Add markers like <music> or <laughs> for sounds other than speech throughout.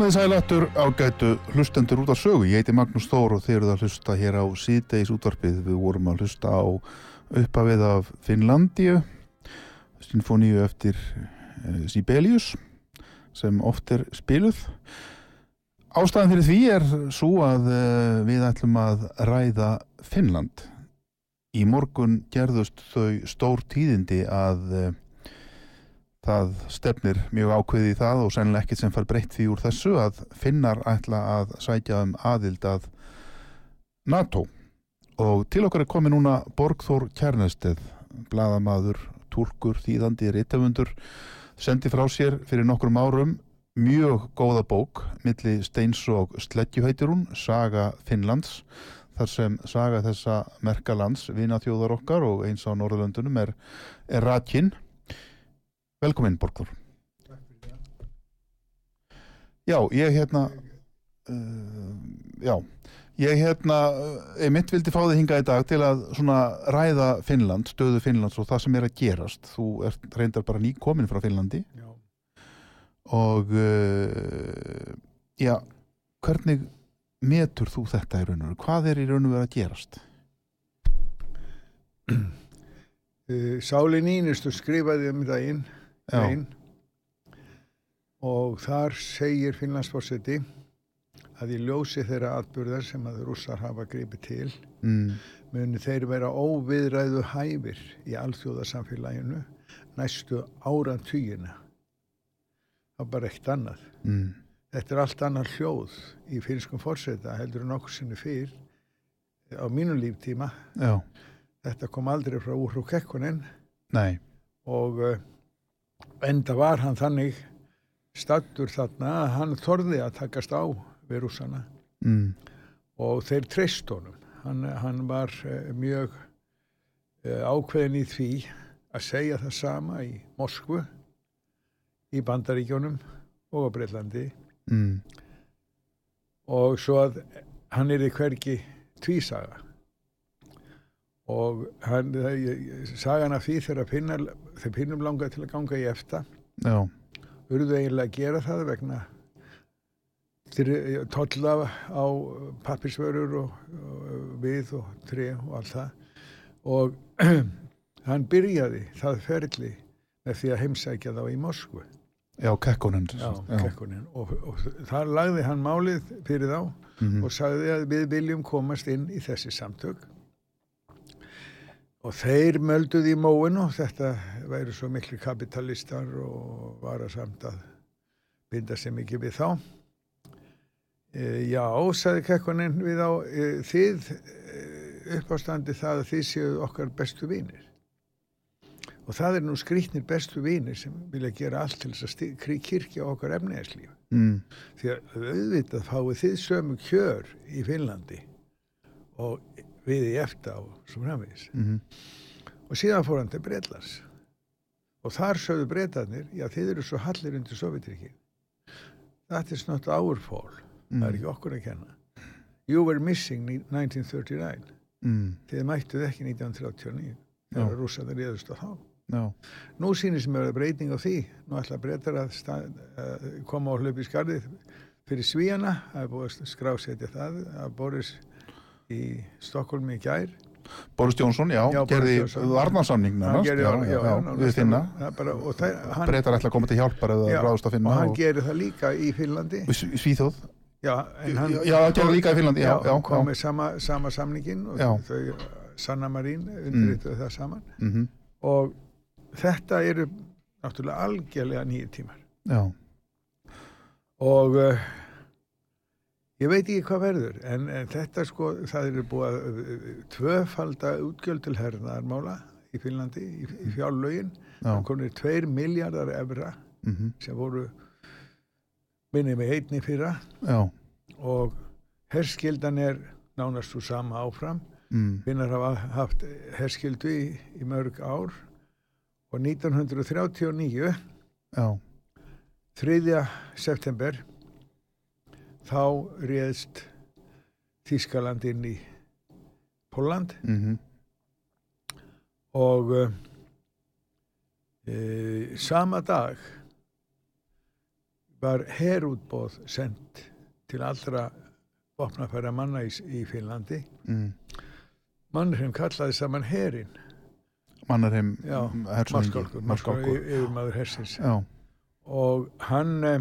Komið sælættur á gætu hlustendur út á sögu. Ég heiti Magnús Þór og þeir eru að hlusta hér á síðdeis útvarpið. Við vorum að hlusta á uppafið af Finnlandíu, sinfoníu eftir e, Sibelius sem oft er spiluð. Ástæðan fyrir því er svo að e, við ætlum að ræða Finnland. Í morgun gerðust þau stór tíðindi að e, það stefnir mjög ákveði í það og sennilega ekkert sem far breytt því úr þessu að finnar ætla að sækja um aðild að NATO. Og til okkar er komið núna Borgþór Kjarnesteð bladamadur, tólkur, þýðandi rittafundur, sendi frá sér fyrir nokkrum árum mjög góða bók, milli Steins og Sledjuhættir hún, Saga Finnlands þar sem saga þessa merkalands, vinaþjóðar okkar og eins á Norðurlöndunum er, er Rakinn Velkomin Borgþór Já, ég hérna uh, já, ég hérna ég uh, mitt vildi fá þig hinga í dag til að svona ræða Finnland, stöðu Finnlands og það sem er að gerast þú ert reyndar bara nýkomin frá Finnlandi já. og uh, já, hvernig metur þú þetta í raun og veru? Hvað er í raun og veru að gerast? Sáli Nínustu skrifaði um daginn einn og þar segir Finnlandsfórseti að í ljósi þeirra atbyrðar sem að rússar hafa gripið til mm. muni þeir vera óviðræðu hæfir í alþjóðarsamfélaginu næstu áratugina. Það er bara eitt annað. Mm. þetta er allt annar hljóð í finnskum fórseta heldur en okkur sinni fyrr á mínu líftíma. Já. þetta kom aldrei frá úr og kekkunin og uh, enda var hann þannig stattur þarna að hann þorði að takast á við rúsana mm. og þeir treyst honum hann, hann var uh, mjög uh, ákveðin í því að segja það sama í Moskvu í Bandaríkjónum og á Breitlandi mm. og svo að hann er í hverki tvísaga og hann, sagan af því þegar þeir pinnum langaði til að ganga í efta Já. urðu eiginlega að gera það vegna tolla á pappirsvörur og, og við og tre og allt það. Og <clears throat> hann byrjaði það ferli með því að heimsækja þá í Moskvu. Já, Kekkonen og, og þar lagði hann málið fyrir þá mm -hmm. og sagði að við viljum komast inn í þessi samtök og þeir mölduði í móin og þetta væri svo miklu kapitalistar og var að samt að binda sér mikið við þá. E, Já, sagði Kekkonen við á e, þið e, uppástandi það að þið séu okkar bestu vinir. Og það er nú skrítnir bestu vinir sem vilja gera allt til þess að kirkja okkar efniðarslíf mm. því að auðvitað fáið þið sömu kjör í Finnlandi og við í efta og svo framvegis. Mm -hmm. og síðan fór hann til Breitlars og þar sögðu breytarnir já þið eru svo hallir undir Sovjetriki that is not our fault. Mm. það er ekki okkur að kenna. You were missing 1939 mm. þið mættuð ekki 1939 þegar rússaður réðust á þá. No. Nú sýnir sem er breyting á því. Nú ætla breytar að stað, uh, koma á hlaupi skarðið fyrir Svíjana það er búið að skrásetja það að Boris í Stokkólmi í gær. Boris Jónsson, já, já gerði varnarsamningna við finna. Breytar ætla að koma til hjálpar eða ráðast að finna og hann og... gerir það líka í Finnlandi. Svíþóð já, hann gerir líka í Finnlandi já, já, kom með sama, sama samningin og þau Sanna Marín undirrituði mm. það saman. Mm -hmm. og þetta eru náttúrulega algjörlega nýju tímar. Já. og uh, ég veit ekki hvað verður en, en þetta sko það eru búið að uh, tvöfalda útgjöld til hernaðarmála í Finnlandi í, í fjárlögin það komir tveir miljardar efra mm -hmm. sem voru minnið með einni fyrra Já. og herskildan er nánast úr sama áfram mm. finnar hafa haft herskildu í, í mörg ár og 1939 Já. 3. september þá réðst Þískaland inn í Póland mm -hmm. og e, sama dag var herútbóð sendt til allra vopnafæra manna í, í Finnlandi. Mm. mann sem kallaði saman herin Mannerheim Marskálkur yfirmaður hersins. Og hann eh,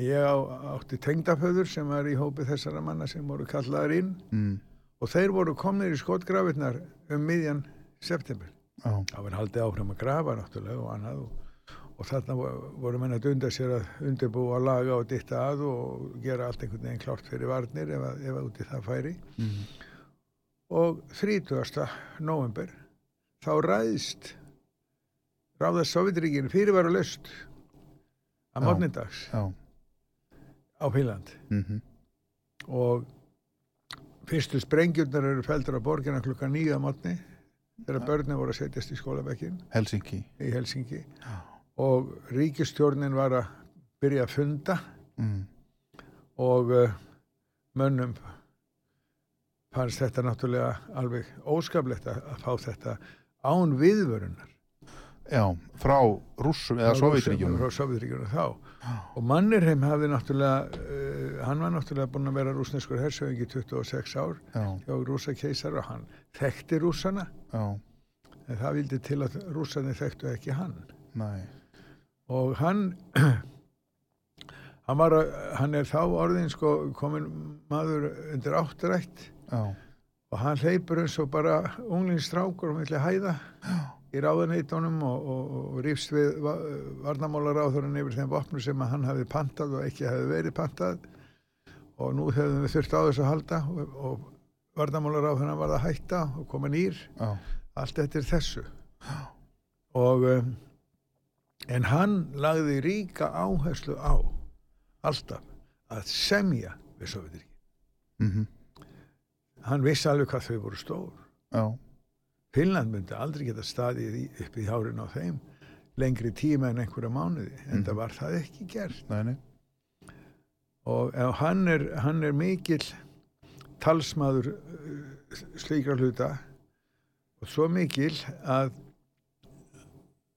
ég á, átti tengdaföður sem var í hópi þessara manna sem voru kallaðar inn mm. og þeir voru komnir í skotgrafinnar um miðjan september það var haldið áfram að grafa náttúrulega og annað og, og þarna voru menn að dunda sér að undirbúa að laga og ditta að og gera allt einhvern veginn klárt fyrir varnir ef að, ef að úti það færi mm. og 30. november þá ræðist ráðast Sovjetríkinu fyrirværu löst að mornindags á Píland mm -hmm. og fyrstu sprengjurnar eru feldur á borgina klukka nýja morni þegar börnum voru að setjast í skólabekkin. Helsingi. í Helsingi og ríkistjórnin var að byrja að funda. Mm. og uh, mönnum fannst þetta náttúrulega alveg óskaplegt að, fá þetta án viðvörunar. Já, frá rússum eða Sovjetríkjunum frá Sovjetríkjunum þá og Mannerheim hafði náttúrulega uh, hann var náttúrulega búin að vera rúsneskur hersöfingi 26 ár hjá rúsa keisar og hann þekkti rússana. Já. en það vildi til að rússani þekktu ekki hann. Nei. og hann <clears throat> hann var hann er þá orðin sko komin maður undir áttrætt. Já. Og hann hleypur eins og bara unglingsstrákur og milli hæða í ráðaneitunum og, og, og rýfst við varnamálar áþurinn yfir þeim vopnum sem hann hafi pantað og ekki hafi verið pantað. Og nú hefðum við þurft á þessu að halda og, og varnamálar áþurinn var að hætta og koma nýr. Já. allt eftir þessu. Og um, en hann lagði ríka áherslu á alltaf að semja við Sovjetiríki mm -hmm hann vissi alveg hvað þau voru stór. Já. Finnland myndi aldrei geta staðið upp í hárin á þeim lengri tíma en einhverja mánuði en mm. það var það ekki gert nei, nei. og hann er, hann er mikill talsmaður uh, slíkra hluta og svo mikil að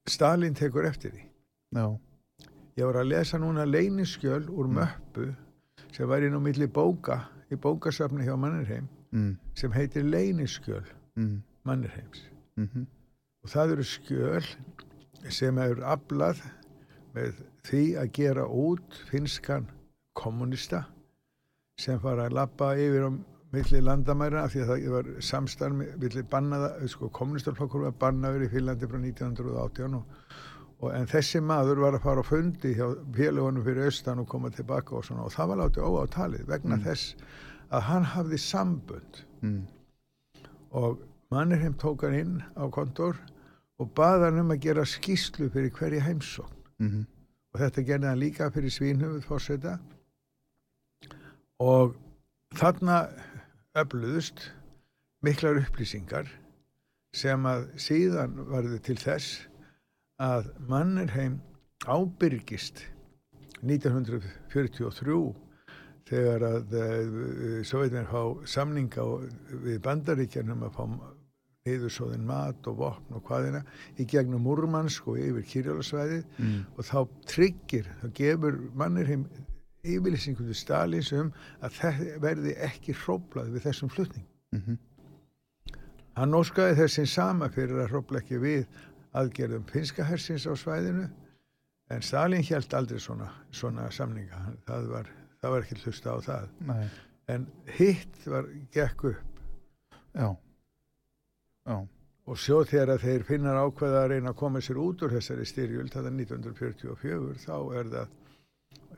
Stalin tekur eftir því. Já. Ég var að lesa núna leyniskjöl úr Mm. möppu sem var inn á milli bóka í bókasafni hjá Mannerheim Mm. sem heitir leyniskjöl Mm. Mannerheims. Mm Og það eru skjöl sem eru aflað með því að gera út finskan kommunista sem fara að lappa yfir á milli landamæra af því að það var samstarf milli bannaða, sko kommunistarflokkur var bannaður í Fínlandi frá 1918 og, og en þessi maður var að fara á fundi hjá félagunum fyrir austan og koma tilbaka og svona og það var látið óátalið vegna þess að hann hafði sambönd Mm. og Mannerheim tók hann inn á kontor og baða hann um að gera skýslu fyrir hverja heimsókn Mm. og þetta gerði hann líka fyrir svínhöfuð fórseta og þarna öfluðust miklar upplýsingar sem að síðan varðu til þess að Mannerheim ábyrgist 1943 þegar að uh, Sovjetin fá samninga við bandaríkjanum að fá niðursóðin mat og vopn og hvaðina í gegnum Múrmansk og yfir Kirjálasvæðið Mm. og þá tryggir, þá gefur Mannerheim yfirlýsingum til Stalins um að það verði ekki hróplað við þessum flutning. Mm Hann óskaði þessin sama fyrir að hrópla ekki við aðgerðum finska hersins á svæðinu en Stalin held aldrei svona, svona samninga. Það var, það var ekki hlusta á það. Nei. En hitt var gekk upp Já. Já. og svo þegar þeir finnar ákveða að reyna að koma sér út úr þessari styrjöld, þetta er 1944, þá er það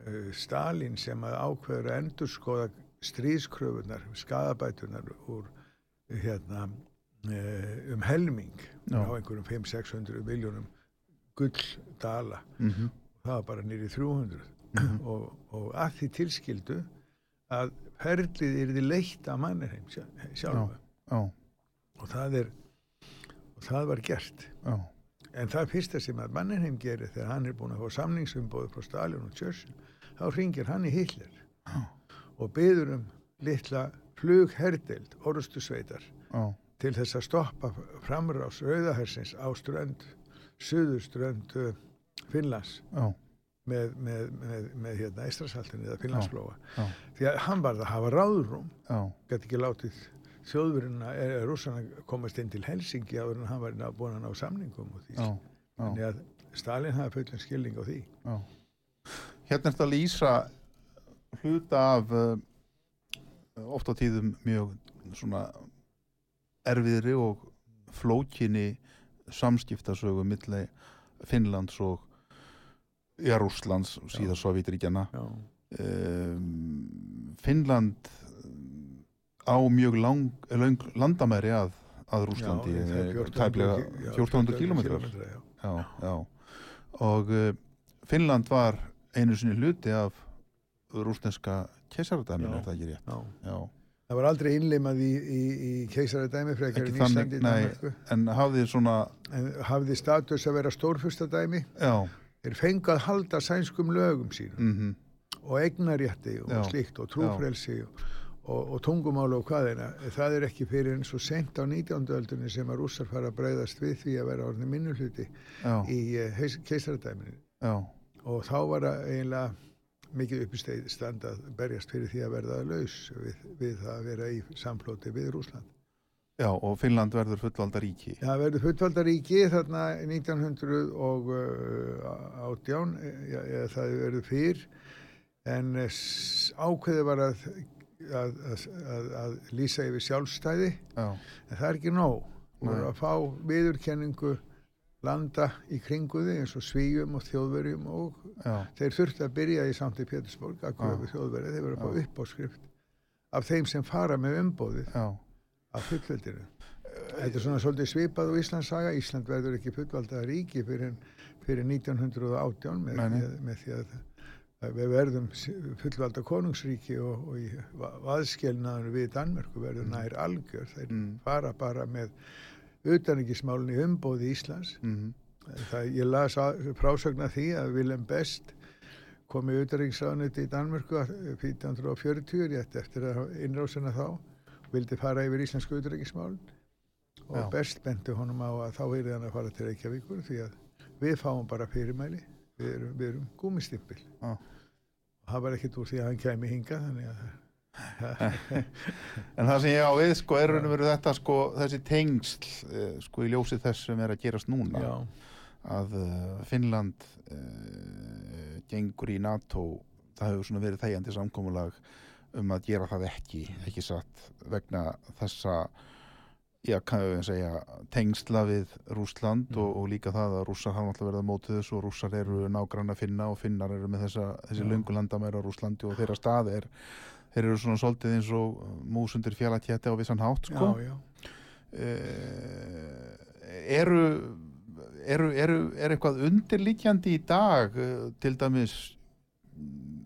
uh, Stalin sem að ákveður að endurskoða stríðskröfunar, skadabætunar úr hérna uh, um helming Já. á einhverjum 500-600 miljónum gulldala. Mm Það var bara nýri 300 og, og að því tilskildu að ferlið er því leitt að mannirheim sjálfu Já. Og það er og það var gert Já. en það fyrsta sem að Mannerheim gerir þegar hann er búin að fá samningsumbóðu frá Stalin og Churchill þá ringir hann í Hitler Já. og byður um litla flugherdeld orustu sveitar Já. til þess að stoppa framrás rauðahersins á strönd suðuströnd uh, Finnlands Já. með, með, með, með hérna Eistrasaltinu eða Finnlandsflóa því að hann varð að hafa ráðrúm gæti ekki látið þjóðverina eða rússana komast inn til Helsingi en hann var búin að ná samningum og því. Þannig að Stalin hafi fullum skilning á því. Já. Hérna er þetta að lýsa hluta af uh, oft á tíðum mjög svona erfiðri og flókinni samskiptasögu milli Finnlands og ja, Rússlands og síðan Sovjetríkjana um, Finnland á mjög lang, lang landamæri að, að er eh, 1400 tæplega ki- já, 1400 kilometrar kílómetrar, já. já, og uh, Finnland var einu sinni hluti af rúsneska keisaradæminu, er það ekki rétt Já. já. Það var aldrei innlimað í, í, í keisaradæmi frekar en Íslandi nei. En hafði svona En hafði status að vera stórfustadæmi. já, Þeir fengu að halda sænskum lögum sínum mhm, og eignarétti og Já. slíkt og trúfrelsi og, og, og tungumála og hvaðina. Það er ekki fyrir eins og sent á 19. öldunni sem að rússar fara að breyðast við því að vera orðin minnuluti já, í uh, keisaradæminu. já, og þá var það eiginlega mikið uppistæð stand að berjast fyrir því að verða laus við, við það að vera í samflóti við Rúsland. já, og Finnland verður fullvalda ríki Það verður fullvaldaríki þarna 1918, ja, ja, það verður fyrr, en eh, ákveðið var að, að, að, að, lýsa yfir sjálfstæði, já, en það er ekki nóg. Nei. voru að fá viðurkenningu landa í kringuði eins og svíjum og þjóðverjum og já, þeir þurfti að byrja í samt í Pétursborg að köfu þjóðverið, þeir verið að fá uppáskrift af þeim sem fara með umbóðið já, af fullveldinu. Þetta er svona svolítið svipað á Íslandssaga, Ísland verður ekki fullvalda ríki fyrir, fyrir 1918 með, með, með því að við verðum fullvalda konungsríki og, og í vaðskjelnaðinu við Danmörku verður nær algjör, þeir Mm. fara bara með utaningismálunni umbóði Íslands. Mhm, Það, ég las að, frásögn af því að Willem Best kom í auðvitaðringsraðniti í Danmörku 1940, rétt eftir innrásina þá vildi fara yfir íslensku utryggismálun og Já. best benti honum á að þá er hann að fara til Reykjavíkur því að við fáum bara fyrirmæli við erum, við erum gúmistimpil og það var ekkert úr því að hann kæmi hinga þannig að <laughs> En það sem ég á við sko er raun og veru þetta sko þessi tengsl uh, sko í ljósi þess sem er að gerast núna. Já, að uh, Finnland uh, gengur í NATO það hefur svona verið þægjandi samkomulag um að gera það ekki ekki satt vegna þessa já, kannu við segja tengsla við Rúsland og, og líka það að rússar hafa alltaf verið að móti þessu og rússar eru nágrann að finna og finnar eru með þessa, þessi Já. löngu landamæra á Rúslandi og þeirra stað er þeir eru svona svolítið eins og músundir fjallatjætti á vissan hátt sko já, já. Eh, eru, eru, eru er eitthvað undirlíkjandi í dag eh, til dæmis mm,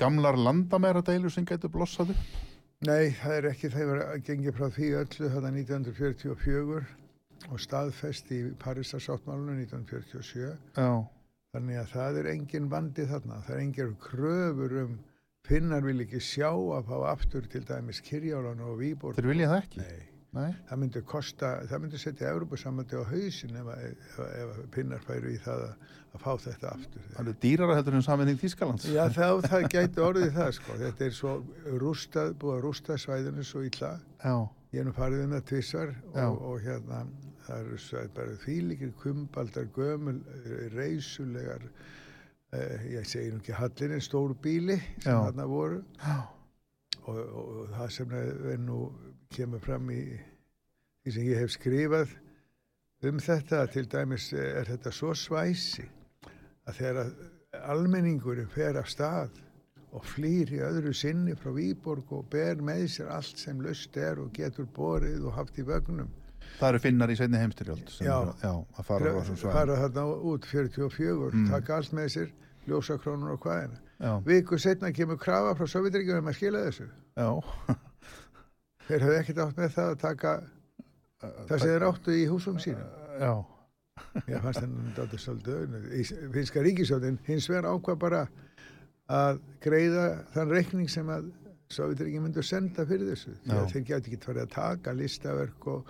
gamlar landamæra deilur sem getur blossað upp Nei, það er ekki, það var að gengi frá því öllu þetta 1944 og staðfest í Parísarsáttmálunum 1947 já, Þannig að það er engin vandi þarna. Það er engin kröfur um finnar vil ekki sjá að fá aftur til dæmis Kirjálan og Víborg. þeir vilja það ekki Nei, Nei? það myndi kosta, það myndi setja Európa-samandi á hausin ef, að- ef, ef finnar færu í það að, að fá þetta aftur. það er dýrara heldur en saminning Þískalands Já, þá það gæti orðið það sko. Þetta er svo rústað, búið að rústa svæðinu svo illa. já, Ég er nú farið um það tvissar Já. og, og hérna það eru svo bara þýlikir kumbaldar gömul, reysulegar uh, ég segi nú ekki hallin en stór bíli sem Já. þarna voru og, og, og það sem er nú kemur fram í því sem ég hef skrifað um þetta til dæmis er þetta svo svæsi að þegar að almenningurinn fer af stað og flýr í öðru sinni frá Výborg og ber með sér allt sem löst er og getur borið og haft í vögnum. Það eru finnar í seinni heimstyrjöld sem Já. já, að fara á þessum svæðum. fara þarna út 44 Mm. taka allt með sér, ljósakrónur og hvaðina viku setna kemur krafa frá Sovjetríkjum um að skila þessu. Já, <laughs> þeir hefðu ekkert átt með það að taka það sem þeir áttu í húsum sínum. Já, ég fannst þennan dátur svolítið í finska ríkisjóðin hins vegar ákvað bara að greiða þann reikning sem að Sovjetríkjum myndu senda fyrir þessu. Að þeir gæti ekki farið að taka listaverk og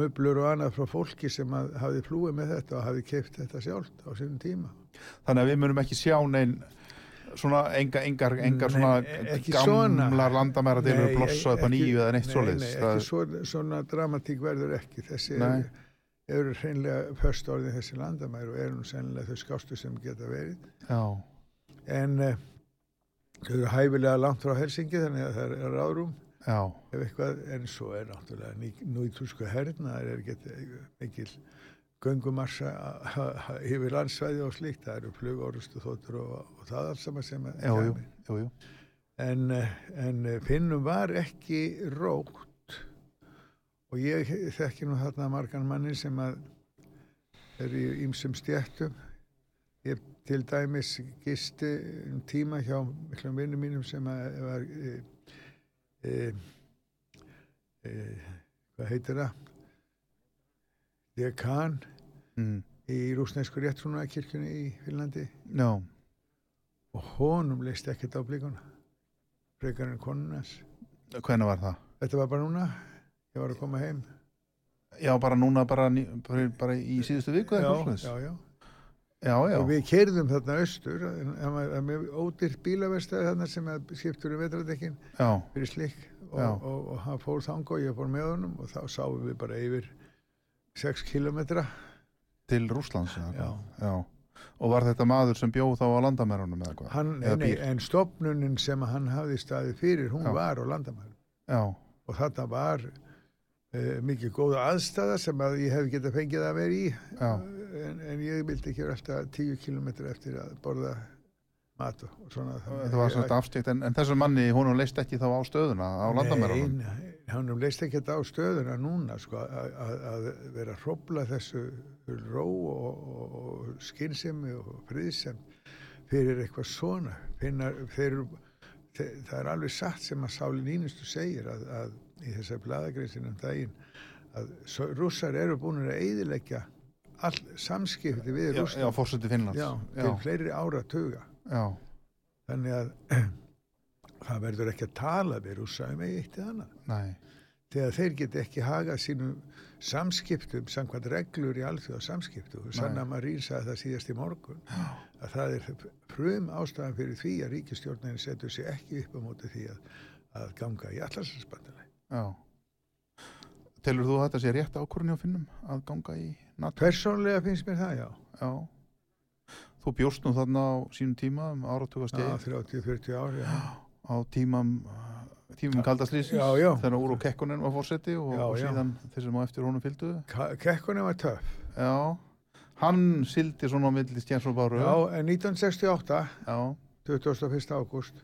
möblur og annað frá fólki sem að hafi flúið með þetta og hafi keift þetta sjálft á sínum tíma. Þannig að við munum ekki sjá neinn svona enga, engar, engar Nei, svona nei, ekki gamlar landamæra deilur Nei, blossa upp að nýju eða neitt nei, svoleiðis Nei, Það- ekki svona, svona dramatík verður ekki. Þessi Nei. eru, hreinlega först orðin þessi landamæri og eru nú sennilega þau skástu sem geta verið. já, En uh, þau eru hæfilega langt frá Helsingi þannig að það er ráðrúm ef eitthvað, en svo er náttúrulega ný, núítúsku herna, það er ekki mikil göngumarsa yfir landsvæði og slíkt, það eru flugorustu þóttur og, og það allt saman sem að jú, jú, jú. En, en Finnum var ekki rótt og ég þekki nú þarna margan manni sem að er í ýmsum stjættum. Ég til dæmis gisti um tíma hjá miklum vinnum mínum sem að var e, e, e, hvað heitir það? Dekan Mm. í rúsnesku réttrúnaðakirkjunni í Finnlandi já, og honum leist ekkert á blikuna frekar en konunans hvenær var það? þetta var bara núna ég var að koma heim Já, bara núna, bara, bara, bara í síðustu viku já, já, já. já, já, og við keirðum þarna austur það var- var ódýrt bílaverstaði þarna sem skiptur um vetradekkin fyrir slikk og, Já. og, og, hann fór þang og ég fór með honum og þá sáum við bara yfir 6 kilometra til Rússlands eða Já. já. Og var þetta maður sem bjóð þá á landamærunum eða hvað? hann, Eða nei, en stopnunin sem hann hafði staðið fyrir hún Já. var á landamærum Já, og þarna var uh, mikið góða aðstæða sem að ég hef getað fengið að vera í en, en ég vildi ekki alltaf 10 kilometri eftir að borða mat og svona þetta var svona afstíkt en, en þessum manni, hún leist ekki þá á stöðuna á landamærunum? Nei, hann leist ekki þetta á stöðuna núna sko, að- vera að hrópla þessu ró og, og, og skynsemi og friðsem fyrir eitthvað svona. Finnar, þeir, eru- þeir, það er alveg satt sem að Sáli Nínustu segir að, að í þessar bladagreinsinu um daginn að rússar eru búin að eyðileggja all samskipti við já, til fleiri ára tuga já, þannig að <clears throat> það verður ekki að tala við rúsa um eitt eða annað. Nei. Þegar þeir get ekki hagað sínum samskiptum, samkvæmt reglur í alþjóða samskiptum. Og Sanna Marín sagði það síðast í morgun að það er frum ástæðan fyrir því að ríkistjórnarinn setur sér ekki upp á móti því að, að ganga í allarslandsbandalæg. Já. Telur þú að þetta sé rétt ákvörðin á finnum að ganga í NATO? Personlega finnst mér það, já. Já. Þú bjóst nú þarna á sínum tíma um áratugastegi. Já, 30-40 ári, já. Á tímam, tímum kaldaslýsins. Já. Þegar úr og Kekkonen var fórseti og, Já, og síðan þeir sem á eftir honum fylgdu. Kekkunni var töff. Já. Hann sildi svona á milli Stjens og Báru. Já, en 1968, Já. 21. ágúst,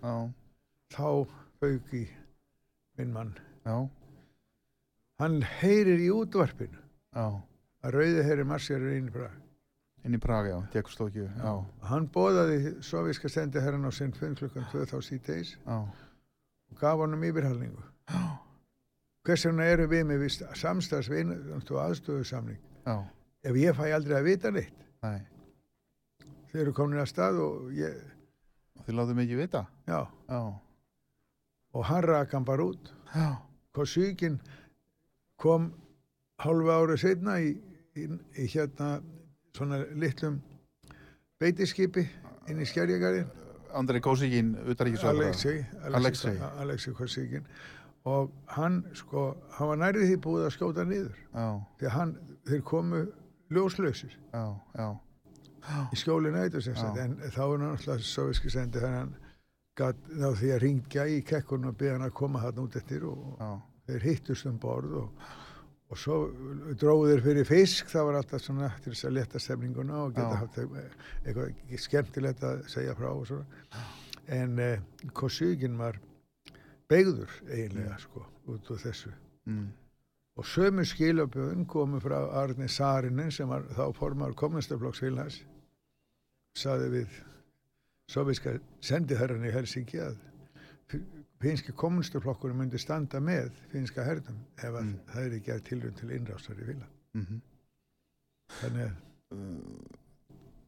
þá fauk í minn mann. Já. Hann heyrir í útvarpinu Já. að rauði heyri marsjarir inn Prag. Inn í Praga, já. Tjekkostókju. Já. Hann bóðaði soviska sendi herran á sinn fund klukkan 2 þá síðdeis Já. og gaf honum yfirhalningu. Hvers vegna eru við með samstagsvinn og aðstöðusamning? Já. Ef ég fæ aldrei að vita neitt, Nei. þeir eru komin að stað og ég, Þið látum ekki vita. já, Já. og hann rak hann bara út. Hvað svíkin kom hálfu ári setna í, í, í hérna svona litlum beitiskipi inn í skerjagarinn Andrei utaríkisvæður. Alexei Alexei. Alexei Kosíkin og hann sko, hann var nærið því búið að skjóta niður Já. því að hann, þeir komu ljóslausir Já. Já. í skjóli nætur sem Já. sagt en þá er náttúrulega soviski sendi þannig hann gat þá því að ringja í kekkun og beða hann að koma hann út eftir og Já. þeir hittust um borð og, og svo dróðu þeir fyrir fisk það var alltaf svona til þess að leta stemninguna og geta Já. haft eitthvað skemmtilegt að segja frá og svona en eh, Kosugin var beigður eiginlega sko út úr þessu Mm. og sömu skilabjöðun komu frá Arni Sarinen sem var þá formar kommunistaflokksfélans saði við soviska sendiherran í Helsingi að finski kommunistaflokkurinn myndi standa með finska hernum ef Mm. það er ekki að tilrönd til innrásar í vila Mm þannig að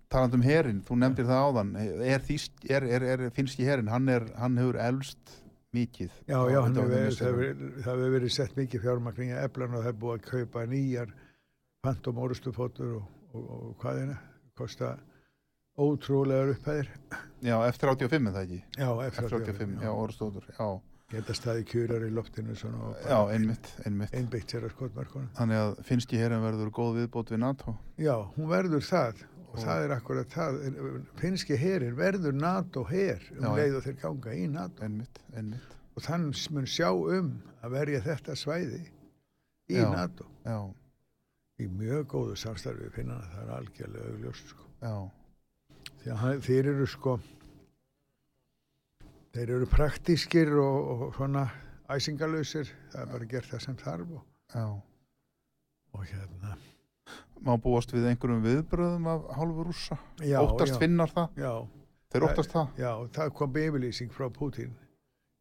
Talandi um herin, þú nefndir það áðan er, er, er, er finnski herin hann, er, hann hefur elst mikið já, já, hefur verið, það hefur verið- hefur sett mikið fjármagn í eflan og það er búið að kaupa nýjar pantum orustufótur og, og, og hvað er það kosta ótrúlegar upphæðir. Já, F-35 er það ekki? Já, F-35, já, orðstóður Já, geta staði kjúrar í loftinu já einmitt, einmitt. einbeitt sér að skotmarkunum Þannig að finnski herin verður góð viðbót við NATO. Já, hún verður það. Og það er akkurat það finski herin verður NATO her um Já, leið og þeir ganga í NATO. Einmitt, einmitt. Og þann mun sjá um að verja þetta svæði í Já. NATO. Já, í mjög góðu samstarfi finnana það er algjörlega augljóst sko. já, að þeir eru sko þeir eru praktískir og, og svona æsingalösir það er bara gert það sem þarf og, já. og hérna. Má búast við einhverjum viðbröðum af hálfu rússa? Já, Óttast já, finnar það, já, þeir óttast það? Já, það kom yfirlýsing frá Putin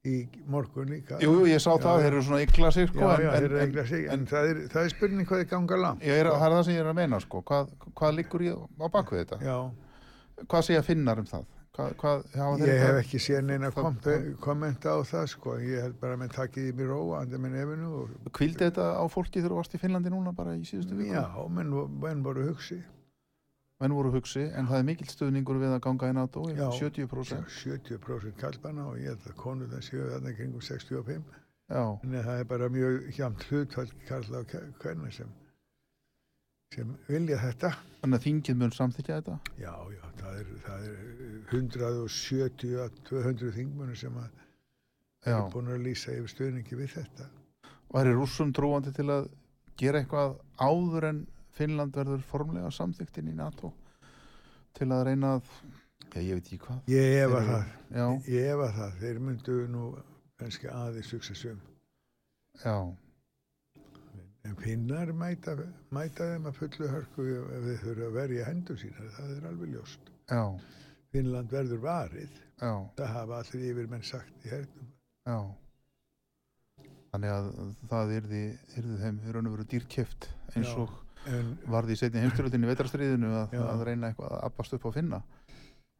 í morgun líka. Jú, ég sá Já, það, já. þeir eru svona ykla sig sko, já, já, en, en, en, en- það, er, það er spurning hvað þið ganga langt. Ég er, það er það sem ég er að meina sko. hvað, hvað liggur í, á bakvið þetta? Já, hvað segja finnar um það? Hvað, hvað, hafa þeir ég hef ekki séð neina kom, kommenta á það sko, ég held bara að menn takkið í mér róa andir minn efinu og hvíldi þetta á fólki þegar þú varst í Finnlandi núna bara í síðustu viku? Já, menn, menn voru hugsi. Menn voru hugsi, en það er mikill stuðningur við að ganga í NATO, Já. 70% 70% kallbana og ég held að konur það séu þarna kringum 65 já, en það er bara mjög hjamt hlutfall karla og hvernig sem sem vilja þetta. Þannig að þingið mun samþykja þetta? Já, já, það er, það er 170 að 200 þingmunir sem að já, er búin að lýsa yfir stöðningi við þetta. Og er rússum trúandi til að gera eitthvað áður en Finnland verður formlega samþykkt inn í NATO til að reyna að já, ég veit ekki hvað. Ég efa það, já, ég efa það. Þeir myndu nú kannski aðeins successum já, en finnar mæta, mæta þeim að fullu hörku ef þeir þurfa að verja hendur sínar það er alveg ljóst. Já, Finnland verður varið. Já, það hafa allir yfir menn sagt í hernum. Já. Þannig að það yrði, yrði þeim í raun og veru dýrkjöft eins og en varði í setni heimstyrlutinni í vetrastriðinu að, að reyna eitthvað að abbast upp á finna.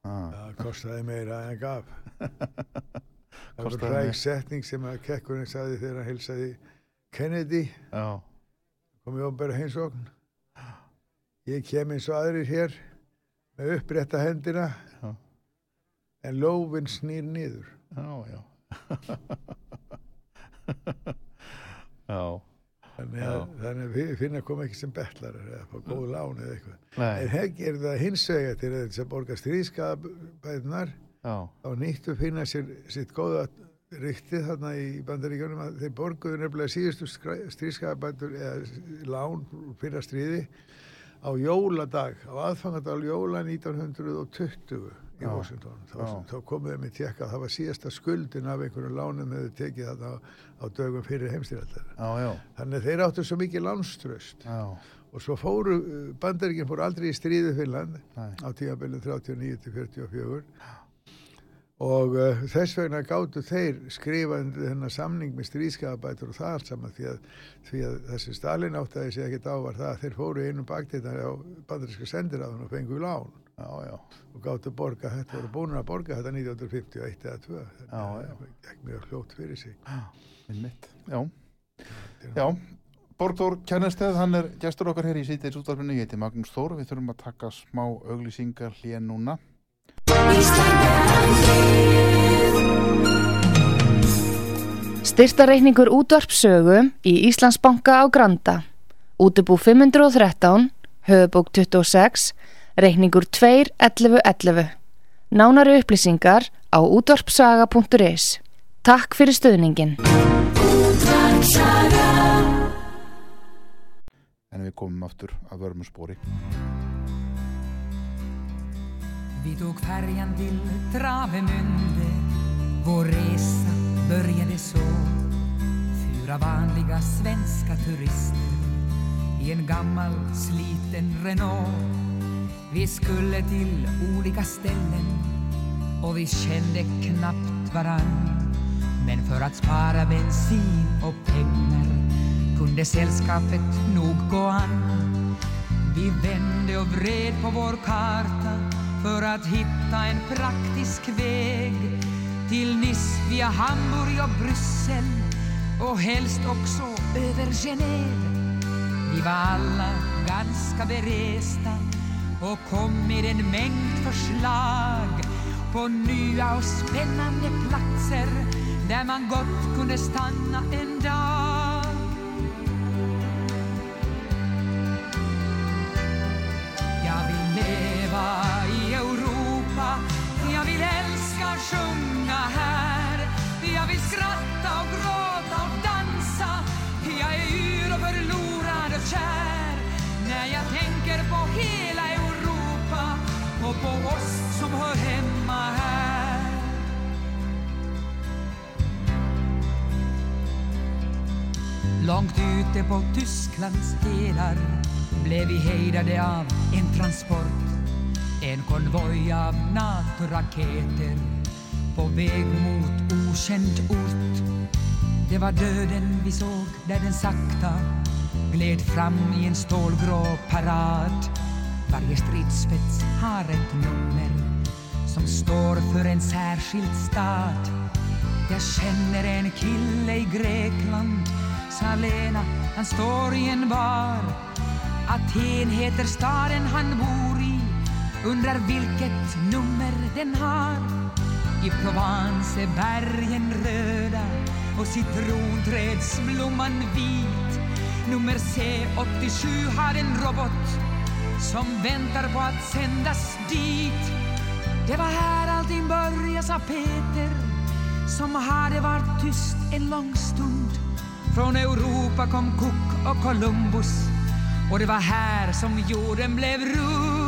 Ah, það kostaði meira en gaf. <laughs> Það var fræg setning sem að kekkurinn saði þegar hann hilsaði Kennedy. Já. Komið ofnbæra heimsókn. Ég kem eins og aðrir hér með upprætta hendina Já. en lófin snýr niður. Já, já. <laughs> Já. Þannig að, þannig að við finna að koma ekki sem betlar eða fá góð lán eða eitthvað. En Nei, hegg er það hins vega til þess að borga stríðskapæðunar já, þá nýttu finna sér sitt góða ryktið þarna í bandaríkjunum að þeir borguðu nefnilega síðustu stríðskapætur eða lán úr fyrra stríði á jóladag, á aðfangadag jóla 1920 í Washington. Þá, þá komuðu með tjekka að það var síðasta skuldin af einhverjum lánum þegar þau tekið þarna á, á dögum fyrir heimstýraldar. Þannig að þeir áttu svo mikið lánströst já, og svo fóru, bandaríkinn fóru aldrei í stríði Finnland nei, á tímabilið 39 til 44 og uh, þess vegna gáttu þeir skrifa undir þennan samning með stríðskapabætur og það allt saman því að, því að þessi Stalin áttaði sig ekkert á var það að þeir fóru í einum baktíðan á bandaríska sendiráðun og fengu lán. Já, já, og gáttu borga þetta, voru búin að borga þetta 1951 eða 2 Já, já. það gekk mjög hljótt fyrir sig. Einmitt, já, já, Borgþór Kjarnesteð, hann er gestur okkar hér í síðdeis útvarfinu, ég heiti Magnús Þór, við þurfum að taka smá auglýsingar hlýja núna. Styrtareikningur útvarpsögu í Íslandsbanka á Granda. Útubú 513, höfubók 26, reikningur 2.11.11. Nánari upplýsingar á útvarpsaga.is. Takk fyrir stöðningin. En við komum aftur að vörmum spóri. Vi tog färjan till Travemünde. Vår resa började så. Fyra vanliga svenska turister I en gammal sliten Renault. Vi skulle till olika ställen Och vi kände knappt varann. Men för att spara bensin och pengar Kunde sällskapet nog gå an. Vi vände och vred på vår karta för att hitta en praktisk väg till Nice via Hamburg och Bryssel och helst också över Genève. Vi var alla ganska beresta och kom med en mängd förslag på nya och spännande platser där man gott kunde stanna en dag. Sjunga här. Jag vill skratta och gråta och dansa. Jag är yr och förlorad och kär. När jag tänker på hela Europa och på oss som hör hemma här. Långt ute på Tysklands delar blev vi hejdade av en transport. En konvoj av NATO-raketer på väg mot okänd ort. Det var döden vi såg där den sakta gled fram i en stålgrå parad Varje stridsspets har ett nummer som står för en särskild stad jag känner en kille i Grekland Sa Lena, han står i en bar. Aten heter staden han bor i Undrar vilket nummer den har. I Provence är bergen röda Och citronträdsblomman vit Nummer C87 har en robot Som väntar på att sändas dit Det var här allting började, sa Peter som hade varit tyst en lång stund. Från Europa kom Cook och Columbus och det var här som jorden blev rund.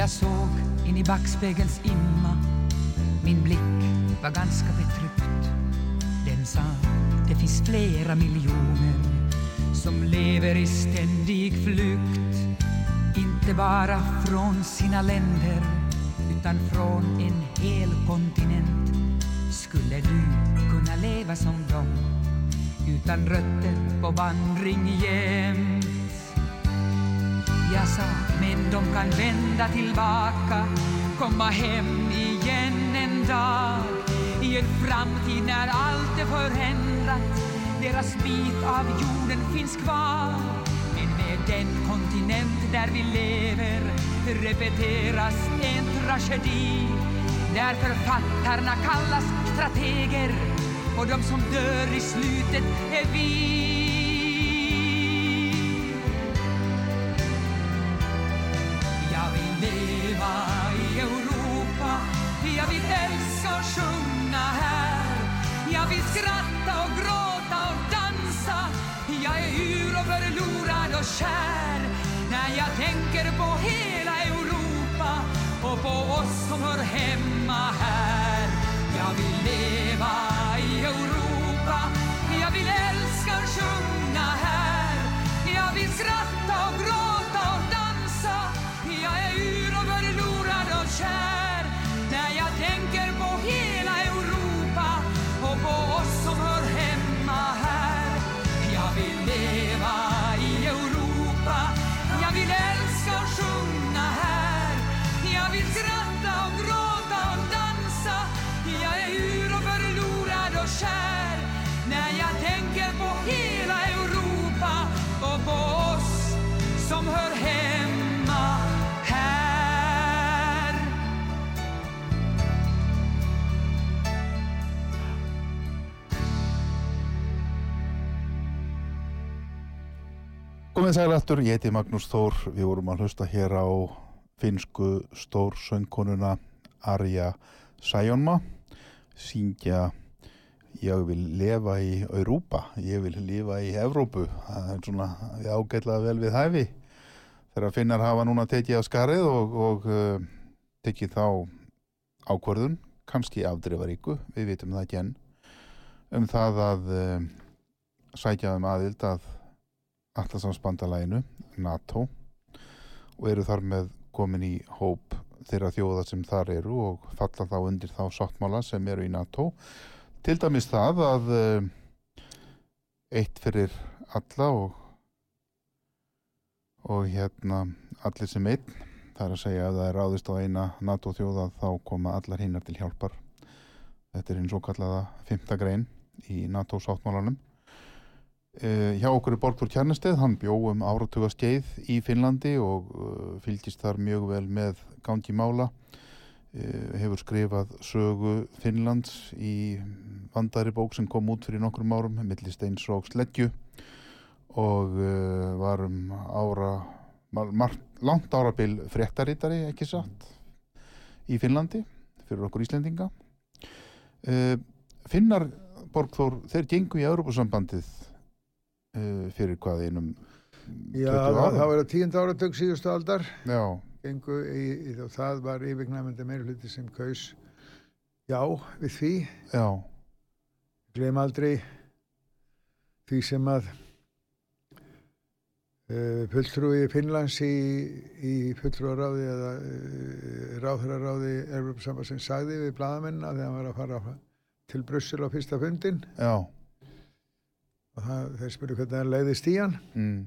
Jag såg in i backspegelns imma. Min blick var ganska betryckt. Den sa det finns flera miljoner som lever i ständig flykt. Inte bara från sina länder utan från en hel kontinent. Skulle du kunna leva som dem utan rötter på vandring jämt? Jag sa, men de kan vända tillbaka komma hem igen en dag. I en framtid när allt är förändrat deras bit av jorden finns kvar. Men med den kontinent där vi lever repeteras en tragedi. Där författarna kallas strateger och de som dör i slutet är vi. Och på oss som hör hemma här. Jag vill Komið sælættur, ég heiti Magnús Þór, við vorum að hlusta hér á finsku stór söngkonuna Arja Sæjónma, syngja ég vil lifa í Europa, ég vil lifa í Evrópu, það er svona ágætlega vel við hæfi. Þegar finnar hafa núna tekið á skarið og, og uh, tekið þá ákvörðun, kannski afdreifaríku, við vitum það ekki enn, um það að uh, sækja um aðild að Allarsvansbandalæginu, NATO og eru þar með komin í hóp þeirra þjóða sem þar eru og falla þá undir þá sáttmála sem eru í NATO. Til dæmis það að uh, eitt fyrir alla og og hérna allir sem einn það er að segja að það er ráðist á eina NATO þjóða þá koma allar hinnar til hjálpar. Þetta er eins og kallaða fymta grein í NATO sáttmálanum Uh, hjá okkur er Borgþór Kjarnesteð, hann bjó um áratuga skeið í Finnlandi og uh, fylgist þar mjög vel með gangi mála. Uh, hefur skrifað sögu Finnlands í vandari bók sem kom út fyrir nokkrum árum millist eins og sleggju og var um ára langt árabil fréttarítari ekki satt í Finnlandi fyrir okkur Íslendinga. Finnar Borgþór, þeir gengu í Europasambandið uh, fyrir hvað einum Já, það, það var að tíund áratug síðustu aldar. Gengu í, í, og það var yfirgnæmandi meirfluti sem kaus. Já við því. Já, gleym aldrei því sem að uh, fulltrúi Finnlands í, í fulltrúaráði eða uh, ráðhraráði Evropasambassins sagði við bladamenn að hann var að fara til Brussel á fyrsta fundin já það, þeir spurðu hvernig hann leiðist í hann. Mm,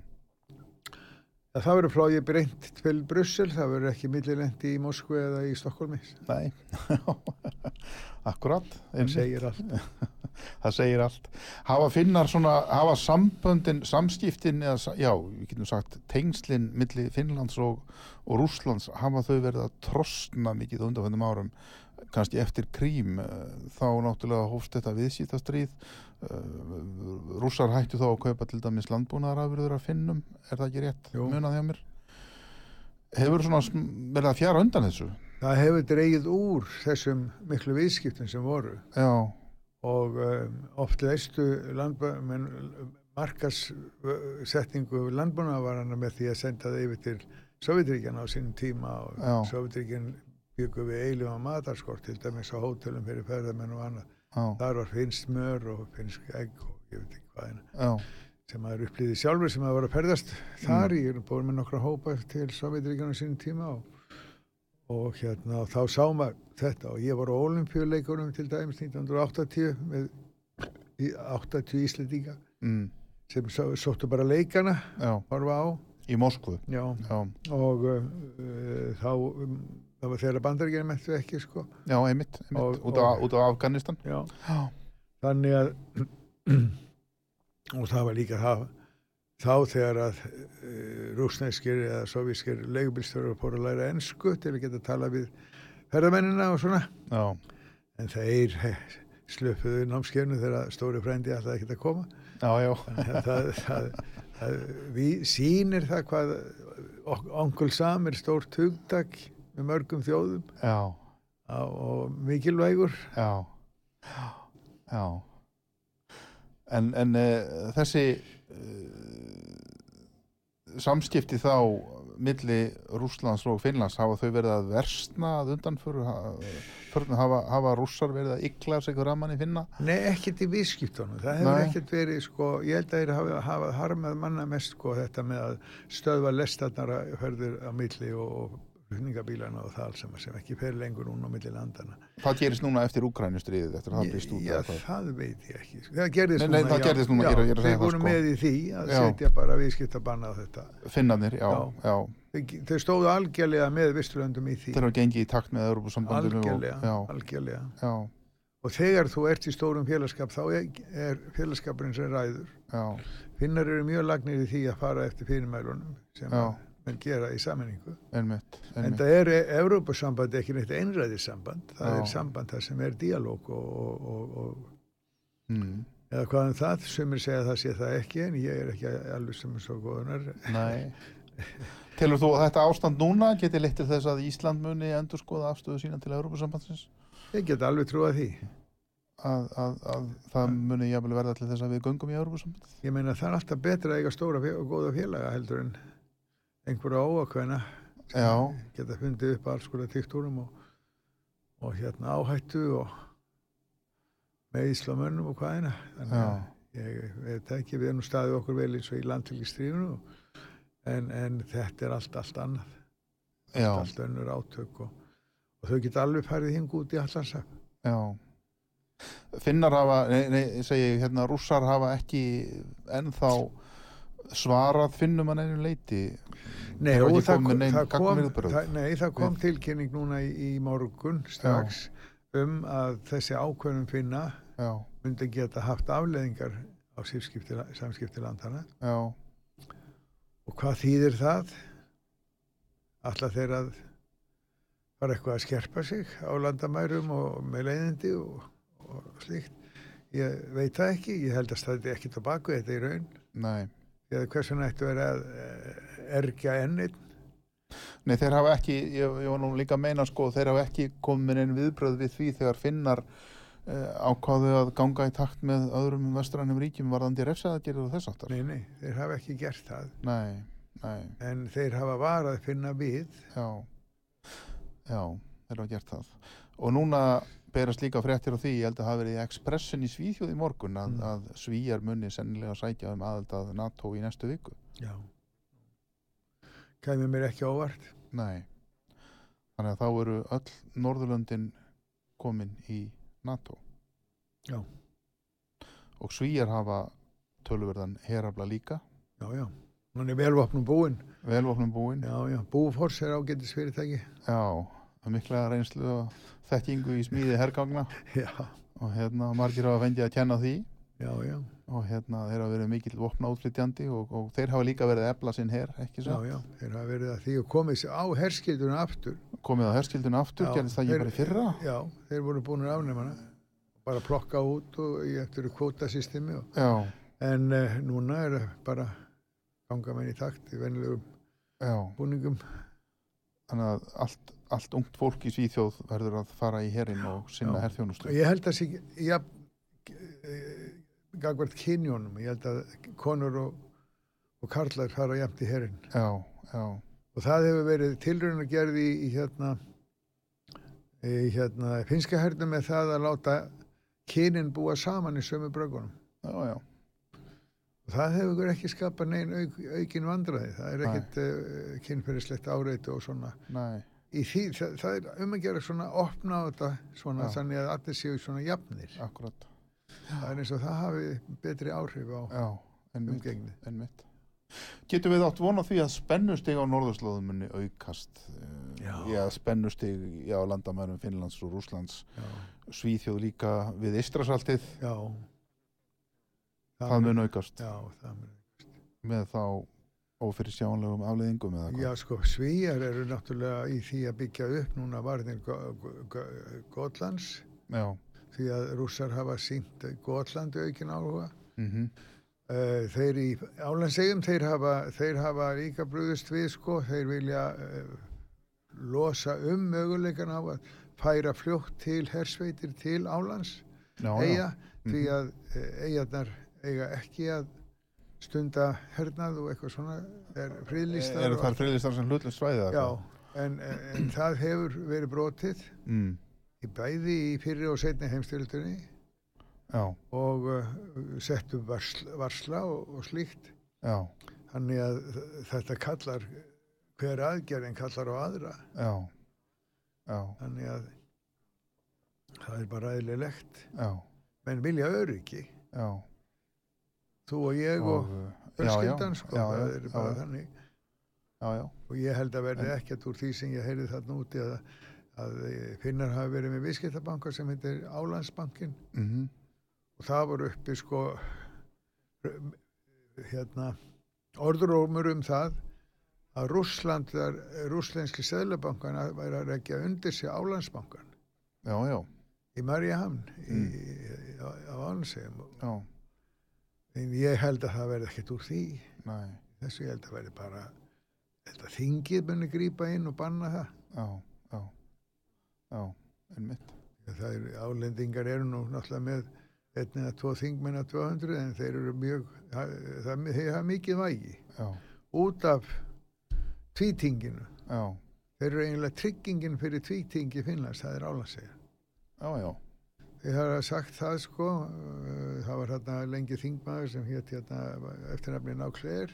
að það verður flóið breynt til Brussel það verður ekki millilent í Moskvu eða í Stokkólmi Nei, <laughs> akkurat það segir allt. <laughs> Það segir allt. Hafa finnar svona, hafa samböndin samskiptin eða, já, við getum sagt tengslin milli Finnlands og, og Rússlands, hafa þau verið að trosna mikið á undanfændum árum kannski eftir krím eh, þá náttúrulega hófst þetta viðsýtastríð rússar hættu þá að kaupa til dæmis landbúnaðarafurður að finnum, er það ekki rétt? Munað hjá mér? Hefur svona verið að fjara undan þessu? Það hefur dreigið úr þessum miklu viðskiptum sem voru. Já, og um, oft leistu markasetningu landbúnaðarvarana með því að senda það yfir til Sovjetríkjan á sínum tíma og Sovjetríkjan byggum við eiginlega matarskort til dæmis á hótelum fyrir ferðarmenn og annað. Já. Þar var finnst smör og finnst egg og ég veit ekki hvað eina sem maður upplýði sjálfur sem maður var að ferðast þar. Mm. Ég er búin með nokkra hópa til Sovjetríkjan á sínum tíma og og hérna og þá sá maður þetta og ég var á olimpíuleikunum til dæmis 1980 með 80 íslendinga mm. sem sóttu bara leikana varfa á í Moskvu já. Já. og uh, þá um, það var þeirra bandaríkjum eftir ekki sko já einmitt, einmitt. Og, út, á, og, út á Afganistan já. þannig að <clears throat> og það var líka það þá þegar að uh, eh, rúsnæskir eða sovískir leigubilstöru fóru að læra ennsku til að geta tala við ferðamennina og svona Já. en þeir slöpuðu námskefnu þegar stóri frændi alltaf ekki að koma Já, það, það, það við sínir það hvað Onkel Sam er stórt hugdag með mörgum þjóðum. Á, og mikilvægur. Já. Já. En, en uh, þessi uh, samskipti þá milli Rúslands og Finnlands hafa þau verið að versna að undanföru hafa, hafa rússar verið að ykla sig raman í finna? Nei, ekkert í vískiptunum það hefur Nei. ekkert verið, sko, ég held að það hafa, hafa harmað manna mest sko þetta með að stöðva lestarnar að hörður á milli og flutningabílana og það sem, sem ekki fer lengur núna á milli landana. Hvað gerist núna eftir Ukrænustriðið eftir að það brýst út? Já, það veit ég ekki. Það gerist nei, núna, nei, það gerist núna, já, ég ég þeir voru sko. með í því að já. setja bara viðskiptabanna á þetta. Finnanir, já, já. Þeir, þeir stóðu algjörlega með Visturlöndum í því. Þeir hafa gengið í takt með Europasambandinu. Algjörlega, og, algjörlega. Já. Og þegar þú ert í stórum félagskap þá er félagskapurinn sem ræður. Finnar eru mjög lagnir í því að fara eftir fyrirmælunum sem menn gera í einmitt, einmitt. en það er Európa-samband ekki neitt einræðissamband það Já. er samband það sem er díalóg og, og, og mm. eða hvað en um það sem er segjað það sé það ekki en ég er ekki alveg sem er svo góðunar <laughs> Tilur þú að þetta ástand núna geti leitt til þess að Ísland muni endur skoða afstöðu sína til Európa-sambandsins? Ég get alveg trúið því Að, að, að það muni jáfnvel verða til þess að við göngum í Európa-samband Ég meina það er alltaf betra að eiga stóra og góða félaga heldur en einhverja sem geta fundið upp alls konar tíktúrum og, og hérna áhættu og með íslamönnum og hvaðina þannig að ég veit ekki við erum staðið okkur vel eins og í landtilgistrífunu en, en þetta er allt allt annað. Allt, allt önnur átök og, og þau geta alveg farið hing út í allansaf Já. Finnar hafa, nei, nei, segi hérna rússar hafa ekki ennþá svarað finnum að neinu leiti Nei, það, það, það, kom, nei það kom tilkynning núna í, í morgun strax Já. um að þessi ákveðum finna Já. myndi geta haft afleðingar á samskipti landana Já. og hvað þýðir það? Alltaf þeir að fara eitthvað að skerpa sig á landamærum og með leiðindi og, og slíkt? Ég veit það ekki, ég held að það er ekki tilbaka þetta í raun. Nei eða hversu nættu er að eh, ergja enninn Nei, þeir hafa ekki, ég, ég var nú líka að meina sko, þeir hafa ekki komin einn viðbröð við því þegar finnar eh, ákváðu að ganga í takt með öðrum vestrænum ríkjum varðandi refsaðagerið og þess aftar. Nei, nei, þeir hafa ekki gert það. Nei, nei. En þeir hafa varað að finna við. Já, já, þeir hafa gert það. Og núna berast líka fréttir á því, ég held að það hafi verið í Expressin í Svíþjóð í morgun að, mm. að Svíjar munni sennilega sækja um aðald að NATO í næstu viku. Já. Kæmið mér ekki ávart. Nei. Þannig að þá eru öll Norðurlöndin komin í NATO. Já. Og Svíjar hafa tölverðan herabla líka. Já, já. Hann er velvapnum búinn. Velvapnum búinn. Já, já. Búfors er ágættis fyrirtæki. Já, er mikla reynslu og þekkingu í smíði herrgangna <laughs> og hérna margir hafa fengið að kenna því. Já, já. og hérna þeir hafa verið mikill vopna útflytjandi og, og þeir hafa líka verið ebla sinn herr, ekki svo? Já, já, þeir hafa verið að því og komið á herskildunum aftur. Komið á herskildunum aftur, gerðist það ekki bara fyrra? Já, þeir voru búin að afnefna bara plokka út og í eftir kvótasystemi en uh, núna er það bara ganga menn í takt í vennilegum búningum. Þannig að allt allt ungt fólk í Svíþjóð verður að fara í herin og sinna herrþjónustu. Ég held að sig, ja, gagvart kynjónum, ég held að konur og, og karlar fara jæmt í herin. Já, já. og það hefur verið tilröðin að gerði í, í hérna í hérna finska hernum með það að láta kynin búa saman í sömu bröggunum. Já, já, og það hefur ekki skapað neinn auk, aukin vandraði það er ekkit uh, kynferðislegt áreitu og svona. Nei, því, það, það er um að gera svona opna á þetta svona Já. þannig að allir séu svona jafnir. Akkurat. Það er eins og það hafi betri áhrif á já, umgengni. einmitt. Getum við átt vona því að spennustig á norðurslóðum muni aukast? Já. já, spennustig á landamærum Finnlands og Rúslands já, Svíþjóð líka við Istrasaltið já. Það mun aukast. Já, það mun með þá ófyrir sjáanlegum afleðingum eða Já, hvað sko, svíjar eru náttúrulega í því að byggja upp núna varðin Gotlands. Já, því að rússar hafa sínt Gotlandi aukin áhuga. mhm, Uh, þeir í álandsegjum, þeir hafa, þeir hafa líka brúðist við, sko, þeir vilja uh, losa um möguleikan á að færa fljótt til hersveitir til álands, já, eiga, já því að uh, eigarnar eiga ekki að stunda hernað og eitthvað svona, er friðlistar. eru og- þar friðlistar sem hlutlust svæði eða Já, en, en það hefur verið brotið mm, í bæði í fyrri og setni heimstyrildunni já, og uh, settu varsla, varsla og, og slíkt. já, Þannig að þetta kallar, hver aðgerðin kallar á aðra. já já, Þannig að það er bara eðlilegt. já, Menn vilja öryggi. já Þú og ég og, já, fjölskyldan, sko, það er bara já, þannig. já, já, Og ég held að verði ekkert úr því sem ég heyrði þarna úti að, að eh, Finnar hafi verið með viðskiptabanka sem heitir Álandsbankin mhm, og það voru uppi sko hérna orðurómur um það að Rússlandar, rússlenski seðlabankan væri að rekja undir sig Álandsbankan já, já, í Marjahamn í, á, á Álandsegum já, en ég held að það verði ekkert úr því. Næ, þessu ég held að verði bara þetta þingið muni grípa inn og banna það. Já, já, já, einmitt, það er, álendingar eru nú náttúrulega með einn eða tvo þingmenn að 200 en þeir eru mjög það, það, þeir hafa mikið vægi. Já, út af tvítinginu. já, Þeir eru eiginlega tryggingin fyrir tvítingi Finnlands, það er álandsega. já, já, Þeir hafa sagt það sko, uh, það var hérna lengi þingmaður sem hétt hérna eftirnafni Nákleir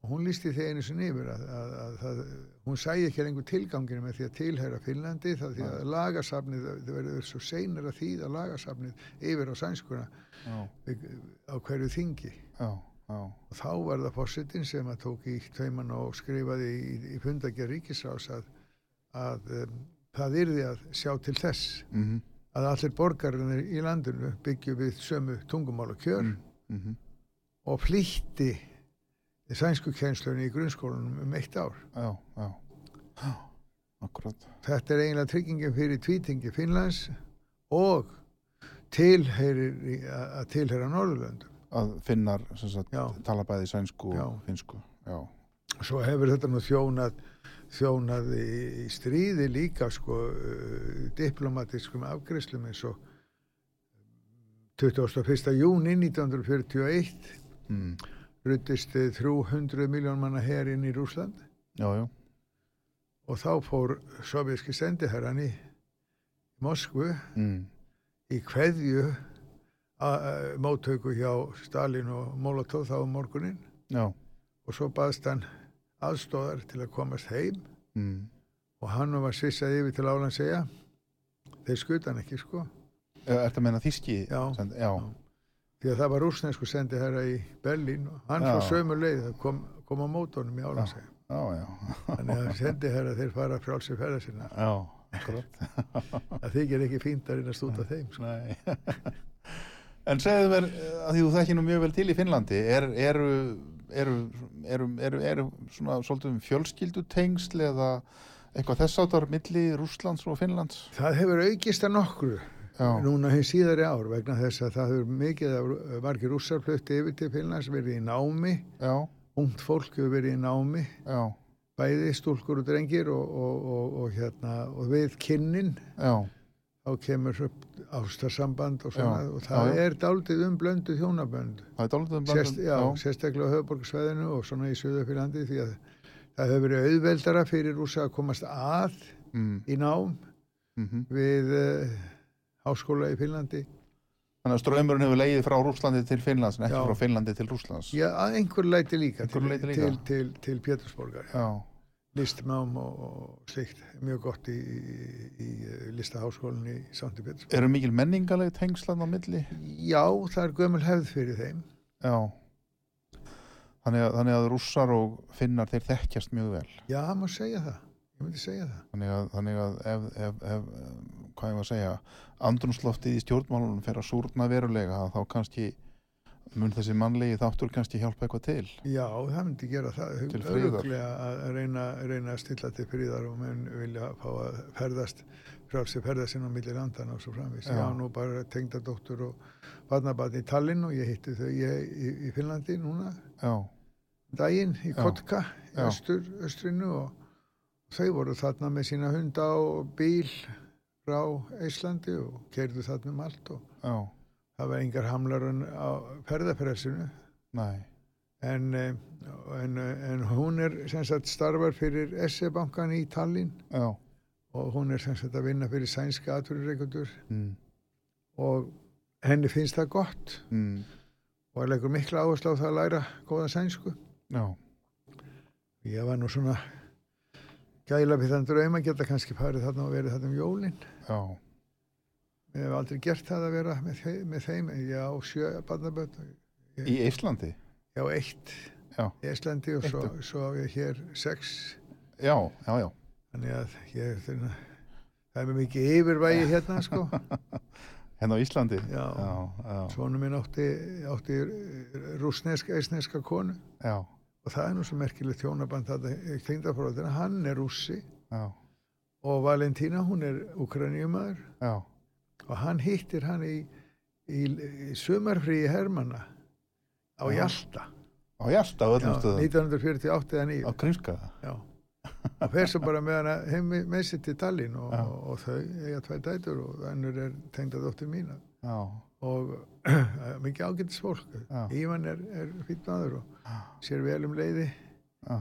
og hún lísti því einu sinni yfir að, að, að, að hún sæi ekki lengur tilganginu með því að tilhæra Finnlandi það því að lagasafnið, það verður svo seinir að þýða lagasafnið yfir á sænskuna á hverju þingi. já, já, Og þá var það fórsetin sem að tók í tveimann og skrifaði í, í fundagerð ríkisrás að, að um, það yrði að sjá til þess. Mhm, að allir borgarinnar í landinu byggju við sömu tungumál og kjör mhm, og flýtti sænsku kjenslunni í grunnskólanum um eitt ár. já, já, akkurat, Þetta er eiginlega tryggingin fyrir tvítingi Finnlands og tilheyrir í- að tilheyra Norðurlöndum. að finnar sagt, tala bæði sænsku og finsku, já, Svo hefur þetta nú þjónað, þjónað í, stríði líka sko uh, diplomatiskum afgreiðslum eins og 21. júni 1941 mm, ruttist 300 miljón manna her inn í Rúsland já, já, og þá fór sovjíski sendiherran í Moskvu mm, í kveðju móttöku hjá Stalin og Molotov þá um morgunin já, og svo baðst hann aðstóðar til að komast heim mm, og hann var svissað yfir til álandsegja þeir skuta hann ekki sko Er þetta meina þíski? Já. Send, já, því að það var rúsnesku sendi herra í Berlín og hann Já. fór sömu leið að kom, kom á mótónum í álandsegja já, já, þannig að sendi herra þeir fara frálsi ferða sinna já, <laughs> það þykir ekki fínt að reyna að stúta þeim sko. nei. <laughs> en segðu mér, eh, að því þú þekki nú mjög vel til í Finnlandi, er, eru, eru, eru, eru, svona svolítið um fjölskyldutengsl eða eitthvað þess áttar milli Rússlands og Finnlands? það hefur aukist að nokkru Já, núna hins síðari ár vegna þess að það hefur mikið af margir rússar flutti yfir til Finnlands verið í námi, ungt fólk hefur verið í námi. Já, bæði stúlkur og drengir og, og, og, og, hérna, og við kynnin. Já, þá kemur upp ástarsamband og svona Já, og það já, er daldið um blöndu þjónabönd er um Sérst, sérstaklega á höfuborgarsvæðinu og svona í Suðafyrlandi því að það hefur verið auðveldara fyrir rúsa að komast að mm. í nám Mm við uh, háskóla í Finnlandi. Þannig að ströymurinn hefur leiðið frá Rúslandi til Finnlands en ekki Já. frá Finnlandi til Rúslands. Já, einhver leiti líka, Einhverju til, til, til, til Pétursborgar. Já, Listnám og, slikt, mjög gott í, í, í listaháskólinni í Sankti Pétursborg. eru mikil menningaleg tengslan á milli? Já, það er gömul hefð fyrir þeim. Já. Þannig að, þannig að rússar og finnar þeir þekkjast mjög vel. Já, má segja það. Ég myndi segja það. Þannig að, þannig að ef, ef, ef, hvað ég var að segja, andrunsloftið í stjórnmálunum fer að súrna verulega þá kannski mun þessi mannlegi þáttur kannski hjálpa eitthvað til. Já, það myndi gera það. Til. Örugglega að reyna, reyna að stilla til friðar og menn vilja fá að ferðast, frálsi ferðast inn á milli landan og svo framvís. Já. Nú bara tengdadóttur og barnabarn í Tallinn og ég hitti þau ég, í, í Finnlandi núna Já, daginn í. Kotka, í östur, östrinu og þau voru þarna með sína hunda og bíl frá Íslandi og keirðu þarna um allt og já, það var engar hamlarun á ferðapressinu. Næ, en, eh, en, en hún er sem sagt starfar fyrir SE-bankan í Tallinn. Já, og hún er sem sagt að vinna fyrir sænska atvinnureikundur mm, og henni finnst það gott. Mm, og er leikur mikla áherslu á það að læra góða sænsku. Já, ég var nú svona gæla við þann draum að geta kannski farið þarna og verið þarna um jólin. Já, ég hef aldrei gert það að vera með, með þeim en ég á sjö barnaböld í Íslandi, ég á eitt. Já, í Íslandi og svo, Eitt. svo á ég hér sex. Já, já, já, þannig að ég þurna, það er með mikið yfirvægi hérna sko. <laughs> Hérna á Íslandi, Já. já, já, Svonu minn átti, átti rúsneska, eisneska konu. Já, og það er nú svo merkilegt þjónaband þetta klingdafróðina, hann er rússi. Já, og Valentína, hún er ukraníumaður já, og hann hittir hann í, í, í sumarfríi Hermanna á Já. Hjalta. Á Hjalta á Já, öllum stöðum, 1948 eða 9 á Krímskaða, Já. <laughs> og fer svo bara með hana heim með- sér til Tallinn og, Já. og, og þau eiga tvær dætur og önnur er tengda dóttir mína. Já, og <clears throat> mikið ágætis fólk Já. Ívan er, er fýtt maður og sér vel um leiði. Já,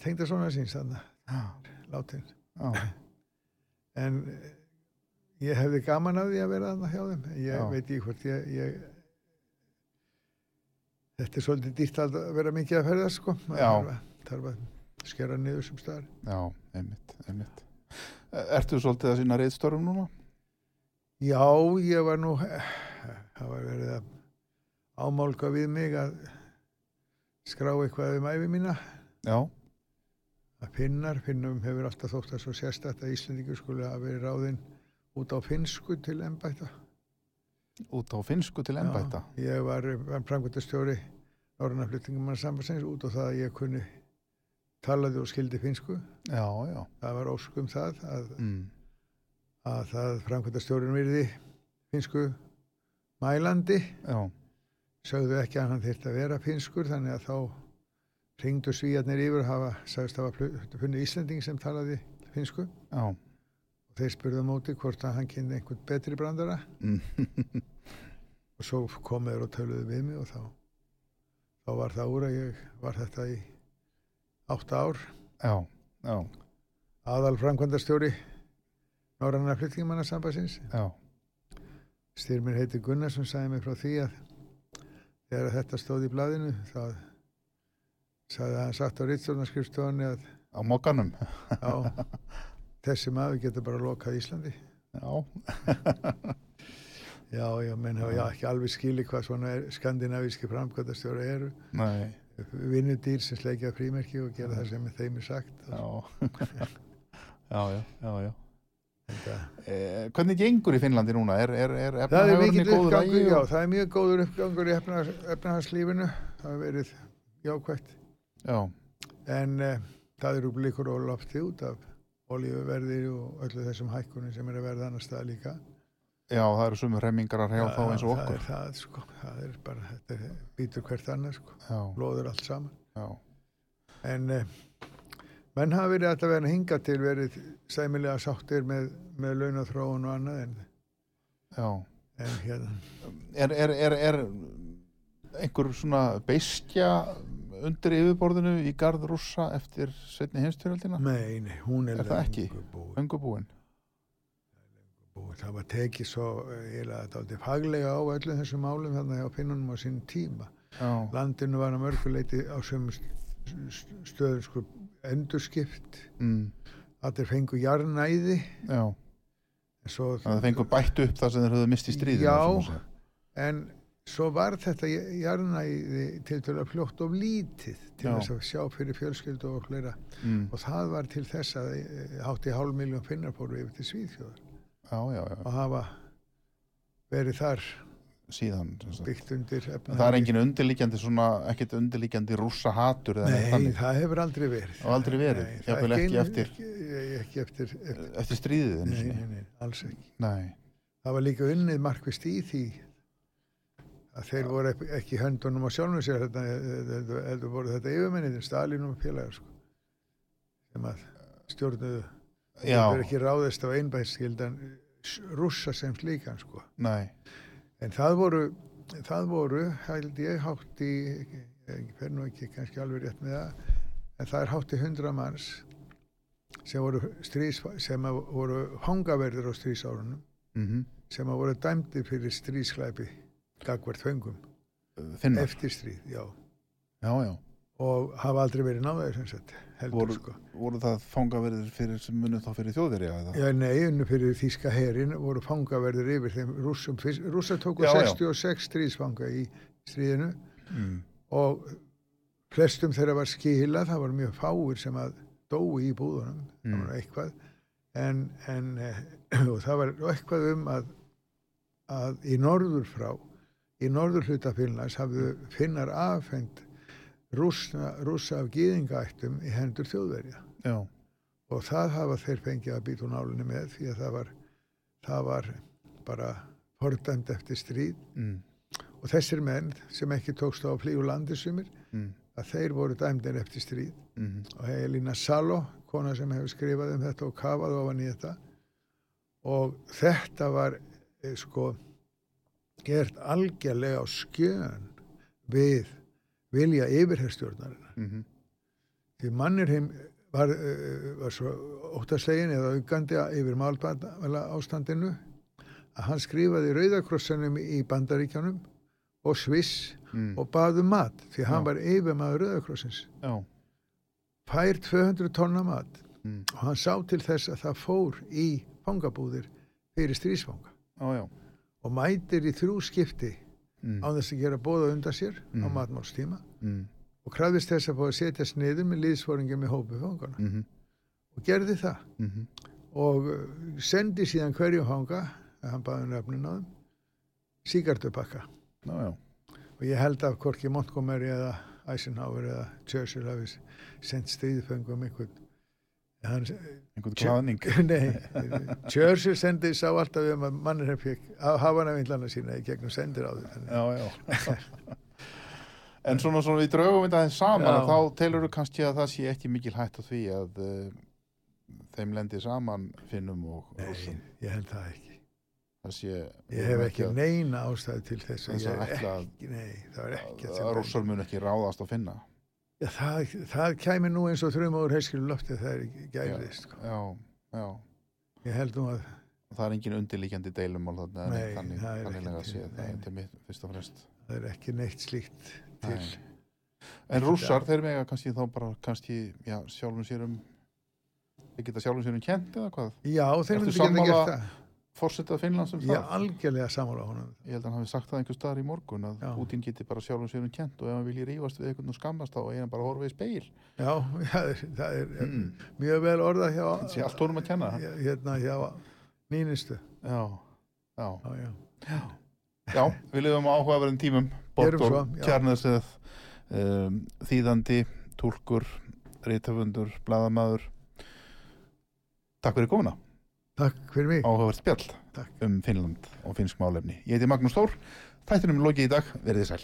tengda svona síns þarna, já, látin já, en ég hefði gaman af því að vera þarna hjá þeim ég Já. veit ekki hvort ég, ég þetta er svolítið dýrt að vera mikið að ferða sko Já. þarf að, að skera niður sem staðar já, einmitt, einmitt. Ertu svolítið að sína reyðstörfum núna? Já, ég var nú, það var verið að ámálka við mig að skrá eitthvað um æfi mína. Já, Að finnar, finnum hefur alltaf þótt að svo sérstætt að Íslandingur skulle hafa verið ráðinn út á finsku til embætta. út á finsku til ennbæta. Já, ég var, var framkvæmtastjóri Norranna flutningumann sambandsins út á það að ég kunni talaði og skildi finsku. Já, já, Það var óskum það að, mm, að það framkvæmtastjórin virði finsku mælandi. já, sögðu ekki að hann þyrfti að vera finskur þannig að þá ringdu svíjarnir yfir og hafa, sagðist hafa flu- funnið Íslanding sem talaði finsku já, þeir spurðu á móti hvort að hann kynni einhvern betri brandara. Mm, og svo komuður og töluðu við mig og þá þá var það úr að ég var þetta í átta ár. Já, já, aðal framkvæmdastjóri Norranna flutningamannasambassins já, styrmir heiti Gunnarsson sagði mig frá því að þegar þetta stóð í blaðinu þá sagði hann satt á Ritstjórnarskrifstofunni að á mokkanum. Já, <laughs> þessi maður getur bara lokað Íslandi. Já, <laughs> Já, já, menn hafa ekki alveg skili hvað svona er, skandinavíski framkvæmdastjóra eru. nei, Vinnudýr sem sleikja frímerki og gera það sem þeim er sagt. já, <laughs> já, já, já, já. Eh, hvernig gengur í Finnlandi núna? Er, er, er efnahagurinn í mikill góðu uppgangur, lagi? já, það er mjög góður uppgangur í efnahagslífinu. Það hefur verið jákvætt. Já, En eh, það eru blikur og lofti út af olíuverði og öllu þessum hækkunum sem er að verða annar stað líka. já, það eru sumur remmingar hjá þá eins og það okkur. er það, sko, það er bara, þetta býtur hvert annað, sko, Já, blóður allt saman. já, En eh, menn hafa verið að vera hinga til verið sæmilega sáttir með, með launathróun og annað en, já. en hérna, Er, er, er, er einhver svona beiskja undir yfirborðinu í garð rússa eftir setni heimstyrjaldina? Nei, nei, hún er, Er löngu búin. Öngubúin? búin. Það var tekið svo eiginlega þetta faglega á öllum þessum málum þannig á pinnunum á sín tíma. Já, Landinu var að mörguleiti á sömu stöðum sko endurskipt. mm, Allir fengu jarnæði. já. að það fengur bætt upp það sem þeir höfðu mist í stríðinu. Já. en svo var þetta jarnæði til að fljótt of lítið til Já. þess að sjá fyrir fjölskyldu og fleira. Mm, Og það var til þess að eh, hátti hálf miljón finnar fóru yfir til Svíðfjóðar já, já, já. og hafa verið þar Síðan. byggt undir En Það er engin undirlíkjandi svona, ekkert undirlíkjandi rússa hatur Nei, það hefur aldrei verið. Og aldrei verið, Nei, það ekki einu- eftir- Ekki, ekki eftir, eftir Eftir stríðið nei, nei, alls ekki. Nei. Það var líka unnið markvist í því að þeir voru ekki, höndunum á sjálfum sér þetta voru þetta yfirmennið Stalinum og félagar sko, sem að stjórnuðu. Það er ekki ráðist á einbæðskildan rússa sem slíkan sko. En það voru, það voru, held ég, hátt í, ég fer nú ekki kannski alveg rétt með það, en það er hátt í hundra manns sem voru, strís, sem voru hangaverður á strísárunum, Mm sem að voru dæmdir fyrir strísklæpi gagvart Finnar. eftir stríð, já, Já, já. og hafa aldrei verið náðaðir sem sagt, heldur Voru, sko. voru það fangaverðir fyrir sem munið þá fyrir þjóðverja eða? Já, nei, unnu fyrir þýska herin voru fangaverður yfir þeim rússum, rússar tóku Já, já. 66 stríðsfanga í stríðinu Mm. og flestum þeirra var skilað, það var mjög fáir sem að dói í búðunum, það Mm. var eitthvað en, en eh, <clears throat> það var eitthvað um að, að í norður frá í norður hluta Finnlands hafðu finnar afhend rússa, rússa af gýðingaættum í hendur þjóðverja Já. og það hafa þeir fengið að býta úr nálinni með því að það var, það var bara fordæmt eftir stríð Mm. og þessir menn sem ekki tókst á að flýja úr landi sumir Mm. að þeir voru dæmdir eftir stríð Mm. og Helena Salo, kona sem hefur skrifað um þetta og kafað ofan í þetta og þetta var eh, sko gert algjörlega á skjön við vilja yfirherstjórnarinnar Mm. því Mannerheim var, uh, var svo óttaslegin eða augandi yfir málbæla ástandinu að hann skrifaði rauðakrossanum í Bandaríkjanum og Sviss Mm. og baði um mat því hann Já. var yfirmaður rauðakrossins Já. fær 200 tonna mat Mm. og hann sá til þess að það fór í fangabúðir fyrir strísfanga Já, já. Og mætir í þrjú skipti Mm. á þess að gera bóða undan sér á Mm. matmálstíma Mm. og krafðist þess að fá að setja sniður með liðsforingum í hópi fangana Mm. og gerði það Mm. og uh, sendi síðan hverju hanga að hann baði nöfnin á þeim síkartupakka og ég held að hvorki Montgomery eða Eisenhower eða Churchill hafi sendt stríðfengum einhvern Einhvern <laughs> nei, Churchill sendi sá alltaf um að mannir að hafa hann af vindlana sína í gegnum sendir á því Já, já. <laughs> en svona svona við draugum þetta aðeins saman að þá telur þú kannski að það sé ekki mikil hætt á því að uh, þeim lendi saman finnum og nei, rússum. ég held það ekki Það sé... ég hef ekki að, neina ástæðu til þess að að- ekki, nei, ekki að rússar mun ekki ráðast að finna. Já, það, það kæmi nú eins og þrjumóður heiskilu loftið það er gærið sko. Já, já. ég held nú að Það er engin undirlíkjandi en Nei, þannig, það er ekki það nei. mitt fyrst og fremst. það er ekki neitt slíkt til Nei. En rússar, þeir mega kannski þá bara kannski, já, sjálfum sér um þeir geta sjálfum sér um kent eða hvað? já, þeir Ertu myndi geta gert það Fórsetað Finnlands um ég það? er algjörlega sammála honum Ég held að hann hafi sagt það einhver staðar í morgun að Já. Putin geti bara sjálfum sér um kent og ef hann vilji rífast við einhvern og skammast þá er hann bara að horfa í speil. já, <laughs> það er, það er Mm. mjög vel orðað hjá Þetta sé allt honum að kenna. hérna hjá mínistu Já, já. já, já. Já, við lifum á áhugaverðin tímum. Já. Kjarnesið, um, þýðandi, túlkur, reytaföndur, bladamaður. Takk fyrir komuna. Takk fyrir mig Áhugavert spjall Takk. um Finnland og finnsk málefni. Ég heiti Magnús Þór. Þættinum er lokið í dag. Verðið sæl.